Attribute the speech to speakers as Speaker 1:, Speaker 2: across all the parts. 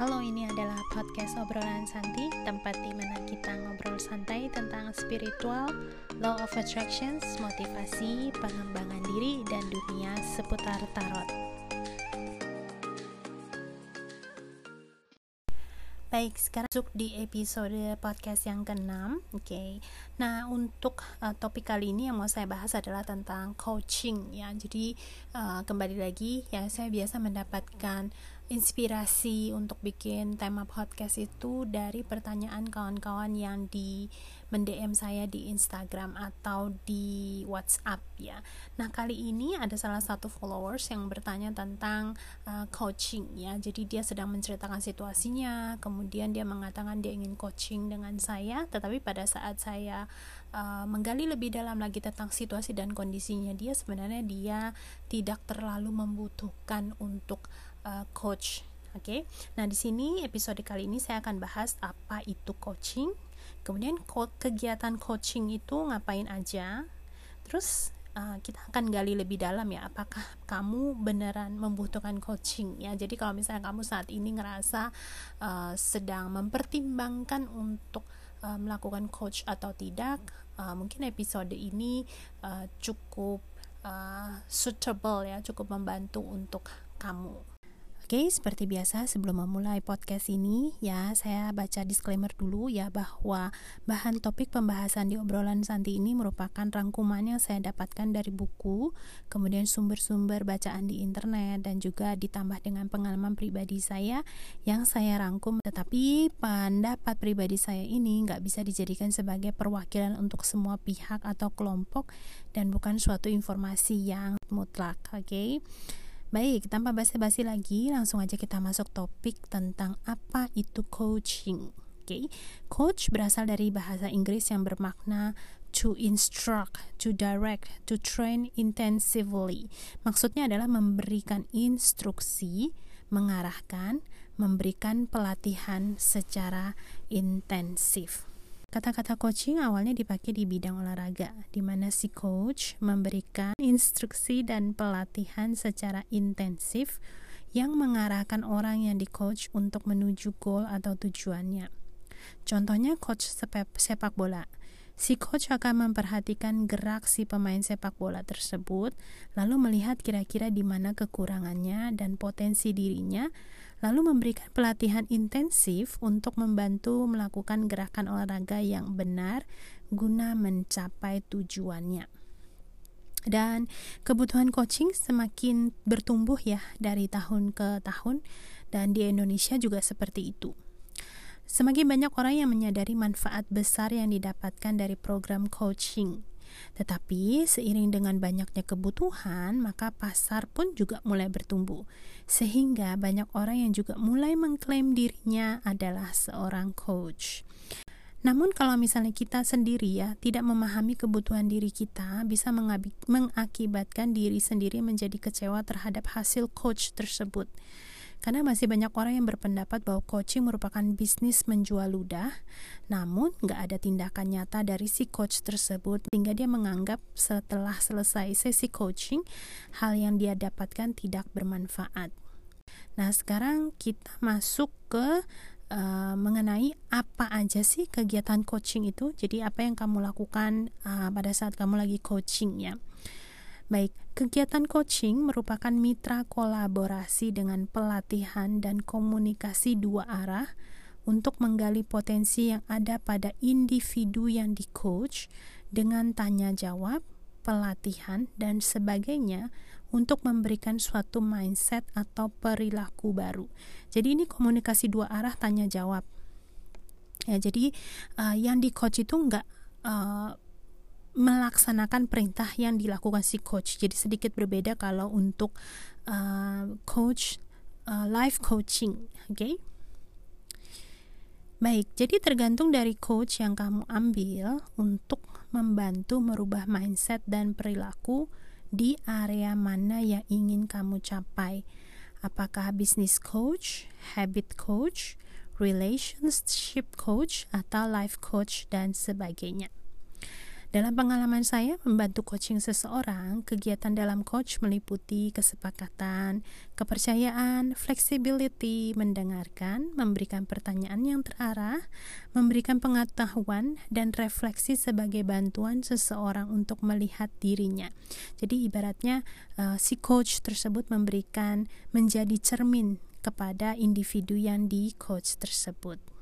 Speaker 1: Halo, ini adalah podcast obrolan santai, tempat di mana kita ngobrol santai tentang spiritual, law of attractions, motivasi, pengembangan diri, dan dunia seputar tarot. Baik, sekarang masuk di episode podcast yang ke-6. Oke. Okay. Nah, untuk uh, topik kali ini yang mau saya bahas adalah tentang coaching ya. Jadi uh, kembali lagi ya saya biasa mendapatkan inspirasi untuk bikin tema podcast itu dari pertanyaan kawan-kawan yang di mendm saya di Instagram atau di WhatsApp ya. Nah kali ini ada salah satu followers yang bertanya tentang uh, coaching ya. Jadi dia sedang menceritakan situasinya, kemudian dia mengatakan dia ingin coaching dengan saya, tetapi pada saat saya uh, menggali lebih dalam lagi tentang situasi dan kondisinya dia sebenarnya dia tidak terlalu membutuhkan untuk uh, coach. Oke, okay? nah di sini episode kali ini saya akan bahas apa itu coaching, kemudian kegiatan coaching itu ngapain aja, terus uh, kita akan gali lebih dalam ya, apakah kamu beneran membutuhkan coaching ya. Jadi kalau misalnya kamu saat ini ngerasa uh, sedang mempertimbangkan untuk uh, melakukan coach atau tidak, uh, mungkin episode ini uh, cukup uh, suitable ya, cukup membantu untuk kamu. Oke, seperti biasa sebelum memulai podcast ini ya saya baca disclaimer dulu ya bahwa bahan topik pembahasan di obrolan Santi ini merupakan rangkuman yang saya dapatkan dari buku, kemudian sumber-sumber bacaan di internet dan juga ditambah dengan pengalaman pribadi saya yang saya rangkum. Tetapi pendapat pribadi saya ini nggak bisa dijadikan sebagai perwakilan untuk semua pihak atau kelompok dan bukan suatu informasi yang mutlak. Oke. Okay? Baik, tanpa basa-basi lagi, langsung aja kita masuk topik tentang apa itu coaching. Oke, okay. coach berasal dari bahasa Inggris yang bermakna to instruct, to direct, to train intensively. Maksudnya adalah memberikan instruksi, mengarahkan, memberikan pelatihan secara intensif. Kata-kata coaching awalnya dipakai di bidang olahraga, di mana si coach memberikan instruksi dan pelatihan secara intensif yang mengarahkan orang yang di coach untuk menuju goal atau tujuannya. Contohnya coach sepak bola. Si coach akan memperhatikan gerak si pemain sepak bola tersebut, lalu melihat kira-kira di mana kekurangannya dan potensi dirinya, lalu memberikan pelatihan intensif untuk membantu melakukan gerakan olahraga yang benar guna mencapai tujuannya. Dan kebutuhan coaching semakin bertumbuh ya dari tahun ke tahun dan di Indonesia juga seperti itu. Semakin banyak orang yang menyadari manfaat besar yang didapatkan dari program coaching tetapi seiring dengan banyaknya kebutuhan, maka pasar pun juga mulai bertumbuh. Sehingga banyak orang yang juga mulai mengklaim dirinya adalah seorang coach. Namun kalau misalnya kita sendiri ya tidak memahami kebutuhan diri kita bisa mengakibatkan diri sendiri menjadi kecewa terhadap hasil coach tersebut. Karena masih banyak orang yang berpendapat bahwa coaching merupakan bisnis menjual ludah, namun nggak ada tindakan nyata dari si coach tersebut sehingga dia menganggap setelah selesai sesi coaching, hal yang dia dapatkan tidak bermanfaat. Nah, sekarang kita masuk ke uh, mengenai apa aja sih kegiatan coaching itu. Jadi apa yang kamu lakukan uh, pada saat kamu lagi coaching ya. Baik, kegiatan coaching merupakan mitra kolaborasi dengan pelatihan dan komunikasi dua arah untuk menggali potensi yang ada pada individu yang di-coach dengan tanya jawab, pelatihan, dan sebagainya untuk memberikan suatu mindset atau perilaku baru. Jadi ini komunikasi dua arah tanya jawab. Ya, jadi uh, yang di-coach itu enggak uh, melaksanakan perintah yang dilakukan si coach. Jadi sedikit berbeda kalau untuk uh, coach uh, life coaching, oke? Okay? Baik, jadi tergantung dari coach yang kamu ambil untuk membantu merubah mindset dan perilaku di area mana yang ingin kamu capai. Apakah business coach, habit coach, relationship coach, atau life coach, dan sebagainya. Dalam pengalaman saya membantu coaching seseorang, kegiatan dalam coach meliputi kesepakatan, kepercayaan, flexibility, mendengarkan, memberikan pertanyaan yang terarah, memberikan pengetahuan dan refleksi sebagai bantuan seseorang untuk melihat dirinya. Jadi ibaratnya uh, si coach tersebut memberikan menjadi cermin kepada individu yang di coach tersebut.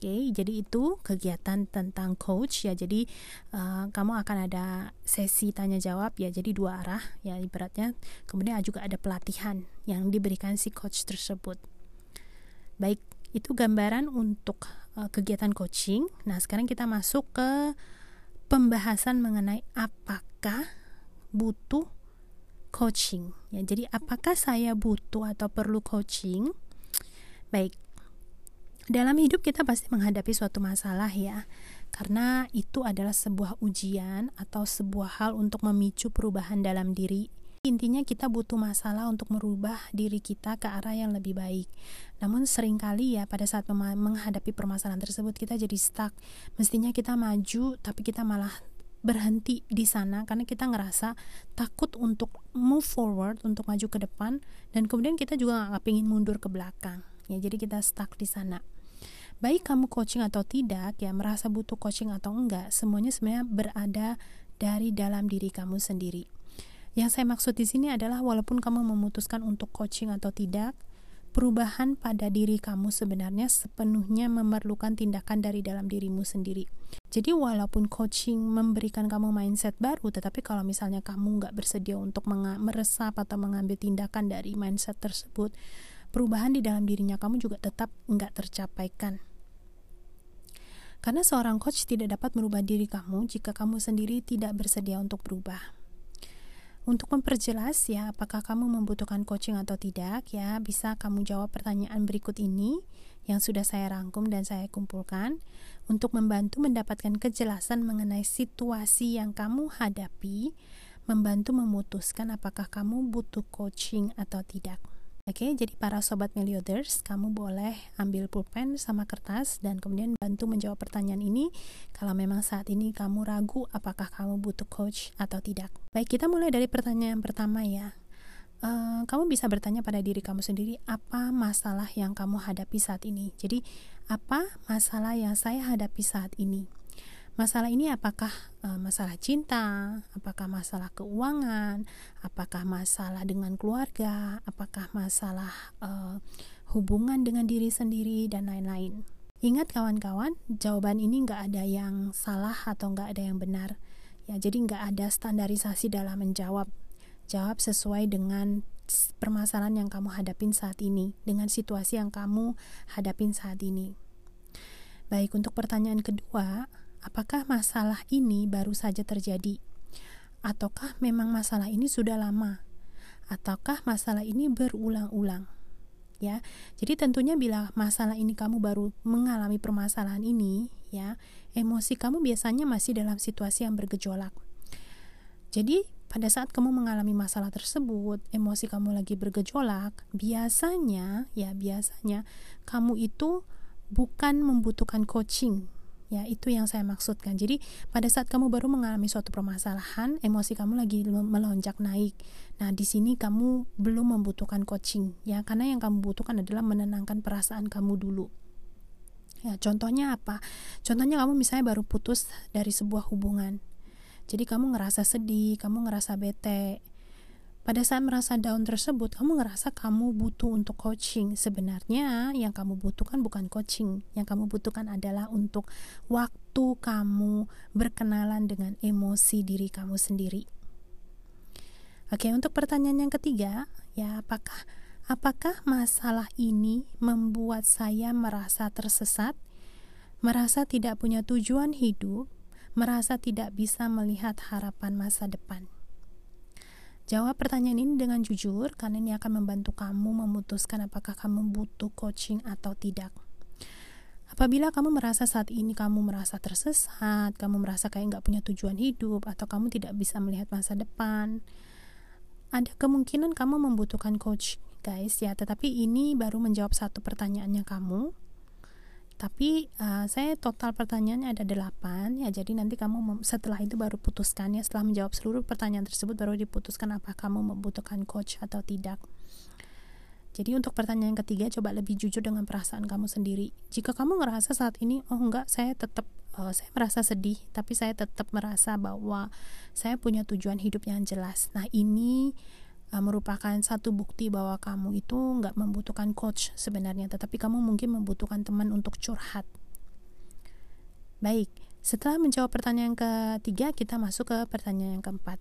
Speaker 1: Oke, jadi itu kegiatan tentang coach ya. Jadi uh, kamu akan ada sesi tanya jawab ya. Jadi dua arah ya ibaratnya. Kemudian juga ada pelatihan yang diberikan si coach tersebut. Baik, itu gambaran untuk uh, kegiatan coaching. Nah, sekarang kita masuk ke pembahasan mengenai apakah butuh coaching ya. Jadi apakah saya butuh atau perlu coaching? Baik, dalam hidup kita pasti menghadapi suatu masalah ya, karena itu adalah sebuah ujian atau sebuah hal untuk memicu perubahan dalam diri. Intinya kita butuh masalah untuk merubah diri kita ke arah yang lebih baik. Namun sering kali ya pada saat menghadapi permasalahan tersebut kita jadi stuck. Mestinya kita maju tapi kita malah berhenti di sana karena kita ngerasa takut untuk move forward untuk maju ke depan dan kemudian kita juga nggak pengen mundur ke belakang ya jadi kita stuck di sana baik kamu coaching atau tidak ya merasa butuh coaching atau enggak semuanya sebenarnya berada dari dalam diri kamu sendiri yang saya maksud di sini adalah walaupun kamu memutuskan untuk coaching atau tidak perubahan pada diri kamu sebenarnya sepenuhnya memerlukan tindakan dari dalam dirimu sendiri. Jadi walaupun coaching memberikan kamu mindset baru, tetapi kalau misalnya kamu nggak bersedia untuk meresap atau mengambil tindakan dari mindset tersebut, perubahan di dalam dirinya kamu juga tetap nggak tercapaikan. Karena seorang coach tidak dapat merubah diri kamu jika kamu sendiri tidak bersedia untuk berubah. Untuk memperjelas ya apakah kamu membutuhkan coaching atau tidak ya bisa kamu jawab pertanyaan berikut ini yang sudah saya rangkum dan saya kumpulkan untuk membantu mendapatkan kejelasan mengenai situasi yang kamu hadapi, membantu memutuskan apakah kamu butuh coaching atau tidak. Oke, jadi para sobat Melioders, kamu boleh ambil pulpen sama kertas dan kemudian bantu menjawab pertanyaan ini kalau memang saat ini kamu ragu apakah kamu butuh coach atau tidak. Baik, kita mulai dari pertanyaan pertama ya. Uh, kamu bisa bertanya pada diri kamu sendiri apa masalah yang kamu hadapi saat ini. Jadi, apa masalah yang saya hadapi saat ini? Masalah ini apakah uh, masalah cinta, apakah masalah keuangan, apakah masalah dengan keluarga, apakah masalah uh, hubungan dengan diri sendiri dan lain-lain. Ingat kawan-kawan, jawaban ini nggak ada yang salah atau nggak ada yang benar. Ya, jadi nggak ada standarisasi dalam menjawab. Jawab sesuai dengan permasalahan yang kamu hadapin saat ini, dengan situasi yang kamu hadapin saat ini. Baik, untuk pertanyaan kedua, apakah masalah ini baru saja terjadi? Ataukah memang masalah ini sudah lama? Ataukah masalah ini berulang-ulang? Ya, jadi tentunya bila masalah ini kamu baru mengalami permasalahan ini, ya, emosi kamu biasanya masih dalam situasi yang bergejolak. Jadi, pada saat kamu mengalami masalah tersebut, emosi kamu lagi bergejolak, biasanya, ya, biasanya kamu itu bukan membutuhkan coaching Ya, itu yang saya maksudkan. Jadi, pada saat kamu baru mengalami suatu permasalahan, emosi kamu lagi melonjak naik. Nah, di sini kamu belum membutuhkan coaching, ya, karena yang kamu butuhkan adalah menenangkan perasaan kamu dulu. Ya, contohnya apa? Contohnya kamu misalnya baru putus dari sebuah hubungan. Jadi kamu ngerasa sedih, kamu ngerasa bete, pada saat merasa down tersebut, kamu ngerasa kamu butuh untuk coaching. Sebenarnya yang kamu butuhkan bukan coaching, yang kamu butuhkan adalah untuk waktu kamu berkenalan dengan emosi diri kamu sendiri. Oke, untuk pertanyaan yang ketiga, ya apakah apakah masalah ini membuat saya merasa tersesat, merasa tidak punya tujuan hidup, merasa tidak bisa melihat harapan masa depan? Jawab pertanyaan ini dengan jujur karena ini akan membantu kamu memutuskan apakah kamu butuh coaching atau tidak. Apabila kamu merasa saat ini kamu merasa tersesat, kamu merasa kayak nggak punya tujuan hidup, atau kamu tidak bisa melihat masa depan, ada kemungkinan kamu membutuhkan coach, guys ya. Tetapi ini baru menjawab satu pertanyaannya kamu. Tapi uh, saya total pertanyaannya ada delapan. Ya jadi nanti kamu setelah itu baru putuskan ya. Setelah menjawab seluruh pertanyaan tersebut baru diputuskan apa kamu membutuhkan coach atau tidak. Jadi untuk pertanyaan ketiga coba lebih jujur dengan perasaan kamu sendiri. Jika kamu ngerasa saat ini oh enggak saya tetap uh, saya merasa sedih tapi saya tetap merasa bahwa saya punya tujuan hidup yang jelas. Nah ini uh, merupakan satu bukti bahwa kamu itu nggak membutuhkan coach sebenarnya, tetapi kamu mungkin membutuhkan teman untuk curhat. Baik, setelah menjawab pertanyaan ketiga, kita masuk ke pertanyaan yang keempat.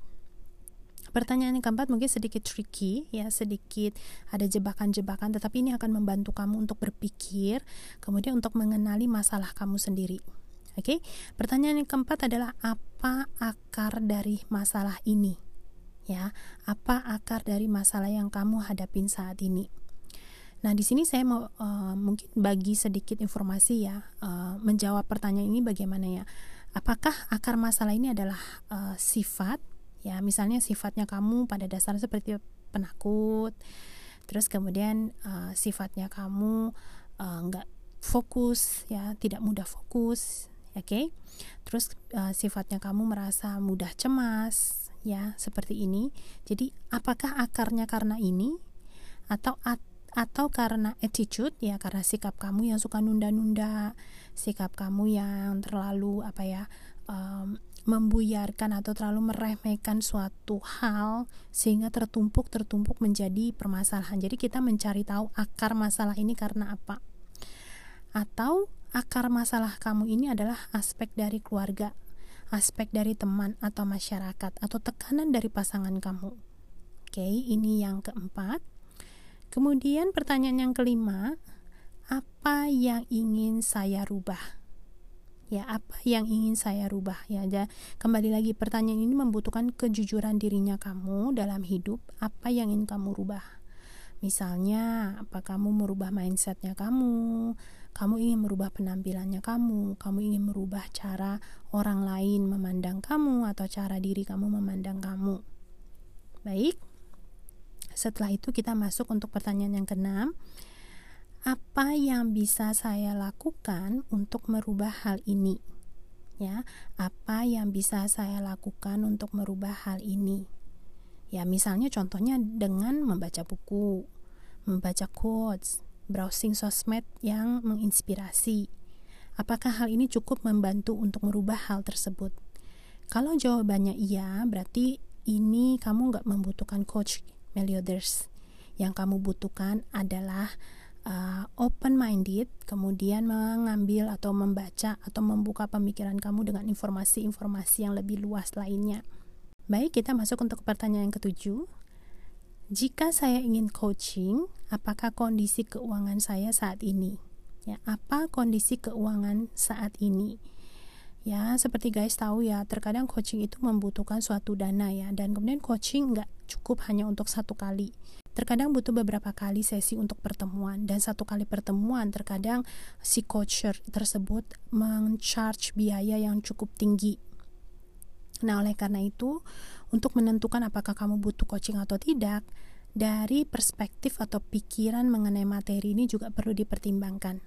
Speaker 1: Pertanyaan yang keempat mungkin sedikit tricky, ya sedikit ada jebakan-jebakan, tetapi ini akan membantu kamu untuk berpikir, kemudian untuk mengenali masalah kamu sendiri. Oke, okay? pertanyaan yang keempat adalah apa akar dari masalah ini? Ya apa akar dari masalah yang kamu hadapin saat ini. Nah di sini saya mau uh, mungkin bagi sedikit informasi ya uh, menjawab pertanyaan ini bagaimana ya? Apakah akar masalah ini adalah uh, sifat? Ya misalnya sifatnya kamu pada dasarnya seperti penakut terus kemudian uh, sifatnya kamu uh, fokus ya tidak mudah fokus oke? Okay? terus uh, sifatnya kamu merasa mudah cemas ya seperti ini. Jadi apakah akarnya karena ini atau at, atau karena attitude ya karena sikap kamu yang suka nunda-nunda, sikap kamu yang terlalu apa ya um, membuyarkan atau terlalu meremehkan suatu hal sehingga tertumpuk tertumpuk menjadi permasalahan. Jadi kita mencari tahu akar masalah ini karena apa. Atau akar masalah kamu ini adalah aspek dari keluarga aspek dari teman atau masyarakat atau tekanan dari pasangan kamu. Oke, ini yang keempat. Kemudian pertanyaan yang kelima, apa yang ingin saya rubah? Ya, apa yang ingin saya rubah? Ya, aja kembali lagi pertanyaan ini membutuhkan kejujuran dirinya kamu dalam hidup. Apa yang ingin kamu rubah? Misalnya, apa kamu merubah mindsetnya kamu? Kamu ingin merubah penampilannya kamu, kamu ingin merubah cara orang lain memandang kamu atau cara diri kamu memandang kamu. Baik. Setelah itu kita masuk untuk pertanyaan yang keenam. Apa yang bisa saya lakukan untuk merubah hal ini? Ya, apa yang bisa saya lakukan untuk merubah hal ini? Ya, misalnya contohnya dengan membaca buku, membaca quotes, browsing sosmed yang menginspirasi. Apakah hal ini cukup membantu untuk merubah hal tersebut? Kalau jawabannya iya, berarti ini kamu nggak membutuhkan coach Meliothers. Yang kamu butuhkan adalah uh, open-minded, kemudian mengambil atau membaca atau membuka pemikiran kamu dengan informasi-informasi yang lebih luas lainnya. Baik, kita masuk untuk pertanyaan yang ketujuh. Jika saya ingin coaching, apakah kondisi keuangan saya saat ini? Ya, apa kondisi keuangan saat ini? Ya, seperti guys tahu ya, terkadang coaching itu membutuhkan suatu dana ya, dan kemudian coaching nggak cukup hanya untuk satu kali. Terkadang butuh beberapa kali sesi untuk pertemuan dan satu kali pertemuan terkadang si coacher tersebut mencharge biaya yang cukup tinggi. Nah, oleh karena itu, untuk menentukan apakah kamu butuh coaching atau tidak, dari perspektif atau pikiran mengenai materi ini juga perlu dipertimbangkan.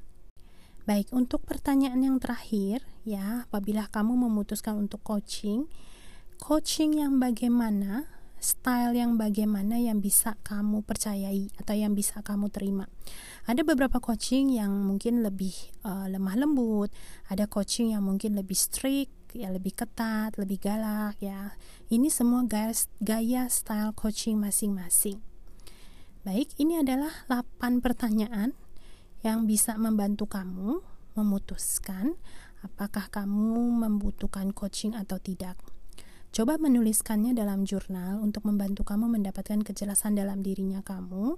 Speaker 1: Baik, untuk pertanyaan yang terakhir, ya, apabila kamu memutuskan untuk coaching, coaching yang bagaimana, style yang bagaimana yang bisa kamu percayai atau yang bisa kamu terima. Ada beberapa coaching yang mungkin lebih uh, lemah lembut, ada coaching yang mungkin lebih strict, ya lebih ketat, lebih galak ya. Ini semua gaya, gaya style coaching masing-masing. Baik, ini adalah 8 pertanyaan yang bisa membantu kamu memutuskan apakah kamu membutuhkan coaching atau tidak. Coba menuliskannya dalam jurnal untuk membantu kamu mendapatkan kejelasan dalam dirinya kamu.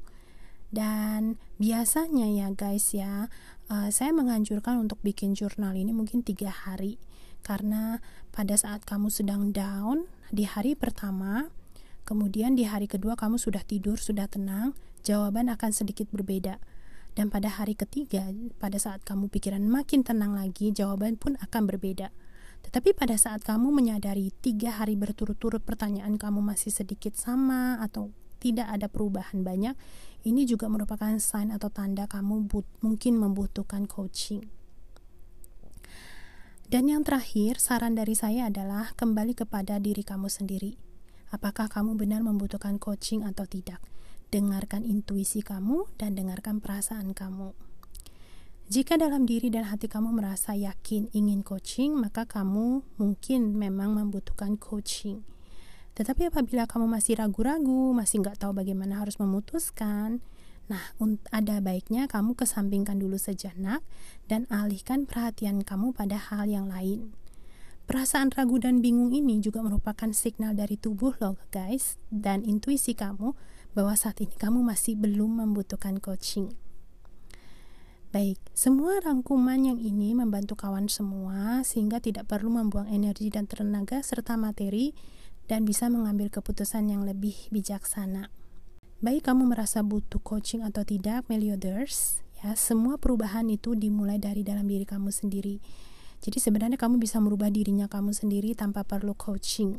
Speaker 1: Dan biasanya ya guys ya, uh, saya menganjurkan untuk bikin jurnal ini mungkin tiga hari karena pada saat kamu sedang down di hari pertama, kemudian di hari kedua kamu sudah tidur, sudah tenang, jawaban akan sedikit berbeda. Dan pada hari ketiga, pada saat kamu pikiran makin tenang lagi, jawaban pun akan berbeda. Tetapi pada saat kamu menyadari tiga hari berturut-turut pertanyaan kamu masih sedikit sama atau tidak ada perubahan banyak, ini juga merupakan sign atau tanda kamu but, mungkin membutuhkan coaching. Dan yang terakhir, saran dari saya adalah kembali kepada diri kamu sendiri. Apakah kamu benar membutuhkan coaching atau tidak? Dengarkan intuisi kamu dan dengarkan perasaan kamu. Jika dalam diri dan hati kamu merasa yakin ingin coaching, maka kamu mungkin memang membutuhkan coaching. Tetapi apabila kamu masih ragu-ragu, masih nggak tahu bagaimana harus memutuskan, nah ada baiknya kamu kesampingkan dulu sejenak dan alihkan perhatian kamu pada hal yang lain. Perasaan ragu dan bingung ini juga merupakan signal dari tubuh loh guys dan intuisi kamu bahwa saat ini kamu masih belum membutuhkan coaching. Baik, semua rangkuman yang ini membantu kawan semua sehingga tidak perlu membuang energi dan tenaga serta materi dan bisa mengambil keputusan yang lebih bijaksana. Baik kamu merasa butuh coaching atau tidak, Melioders, ya, semua perubahan itu dimulai dari dalam diri kamu sendiri. Jadi sebenarnya kamu bisa merubah dirinya kamu sendiri tanpa perlu coaching.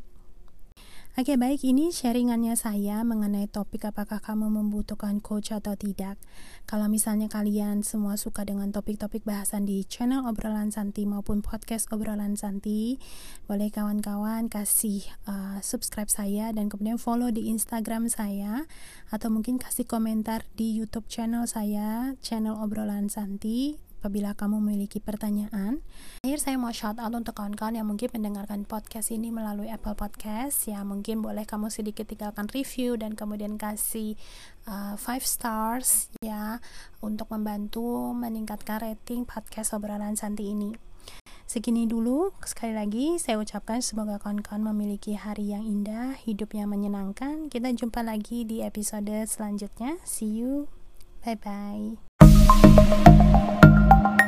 Speaker 1: Oke baik. Ini sharingannya saya mengenai topik apakah kamu membutuhkan coach atau tidak. Kalau misalnya kalian semua suka dengan topik-topik bahasan di channel obrolan santi maupun podcast obrolan santi Boleh kawan-kawan kasih uh, subscribe saya dan kemudian follow di instagram saya Atau mungkin kasih komentar di youtube channel saya channel obrolan santi apabila kamu memiliki pertanyaan. Akhir saya mau shout out untuk kawan-kawan yang mungkin mendengarkan podcast ini melalui Apple Podcast ya mungkin boleh kamu sedikit tinggalkan review dan kemudian kasih uh, five stars ya untuk membantu meningkatkan rating podcast obrolan Santi ini. Segini dulu, sekali lagi saya ucapkan semoga kawan-kawan memiliki hari yang indah, hidup yang menyenangkan. Kita jumpa lagi di episode selanjutnya. See you. Bye bye. Thank you.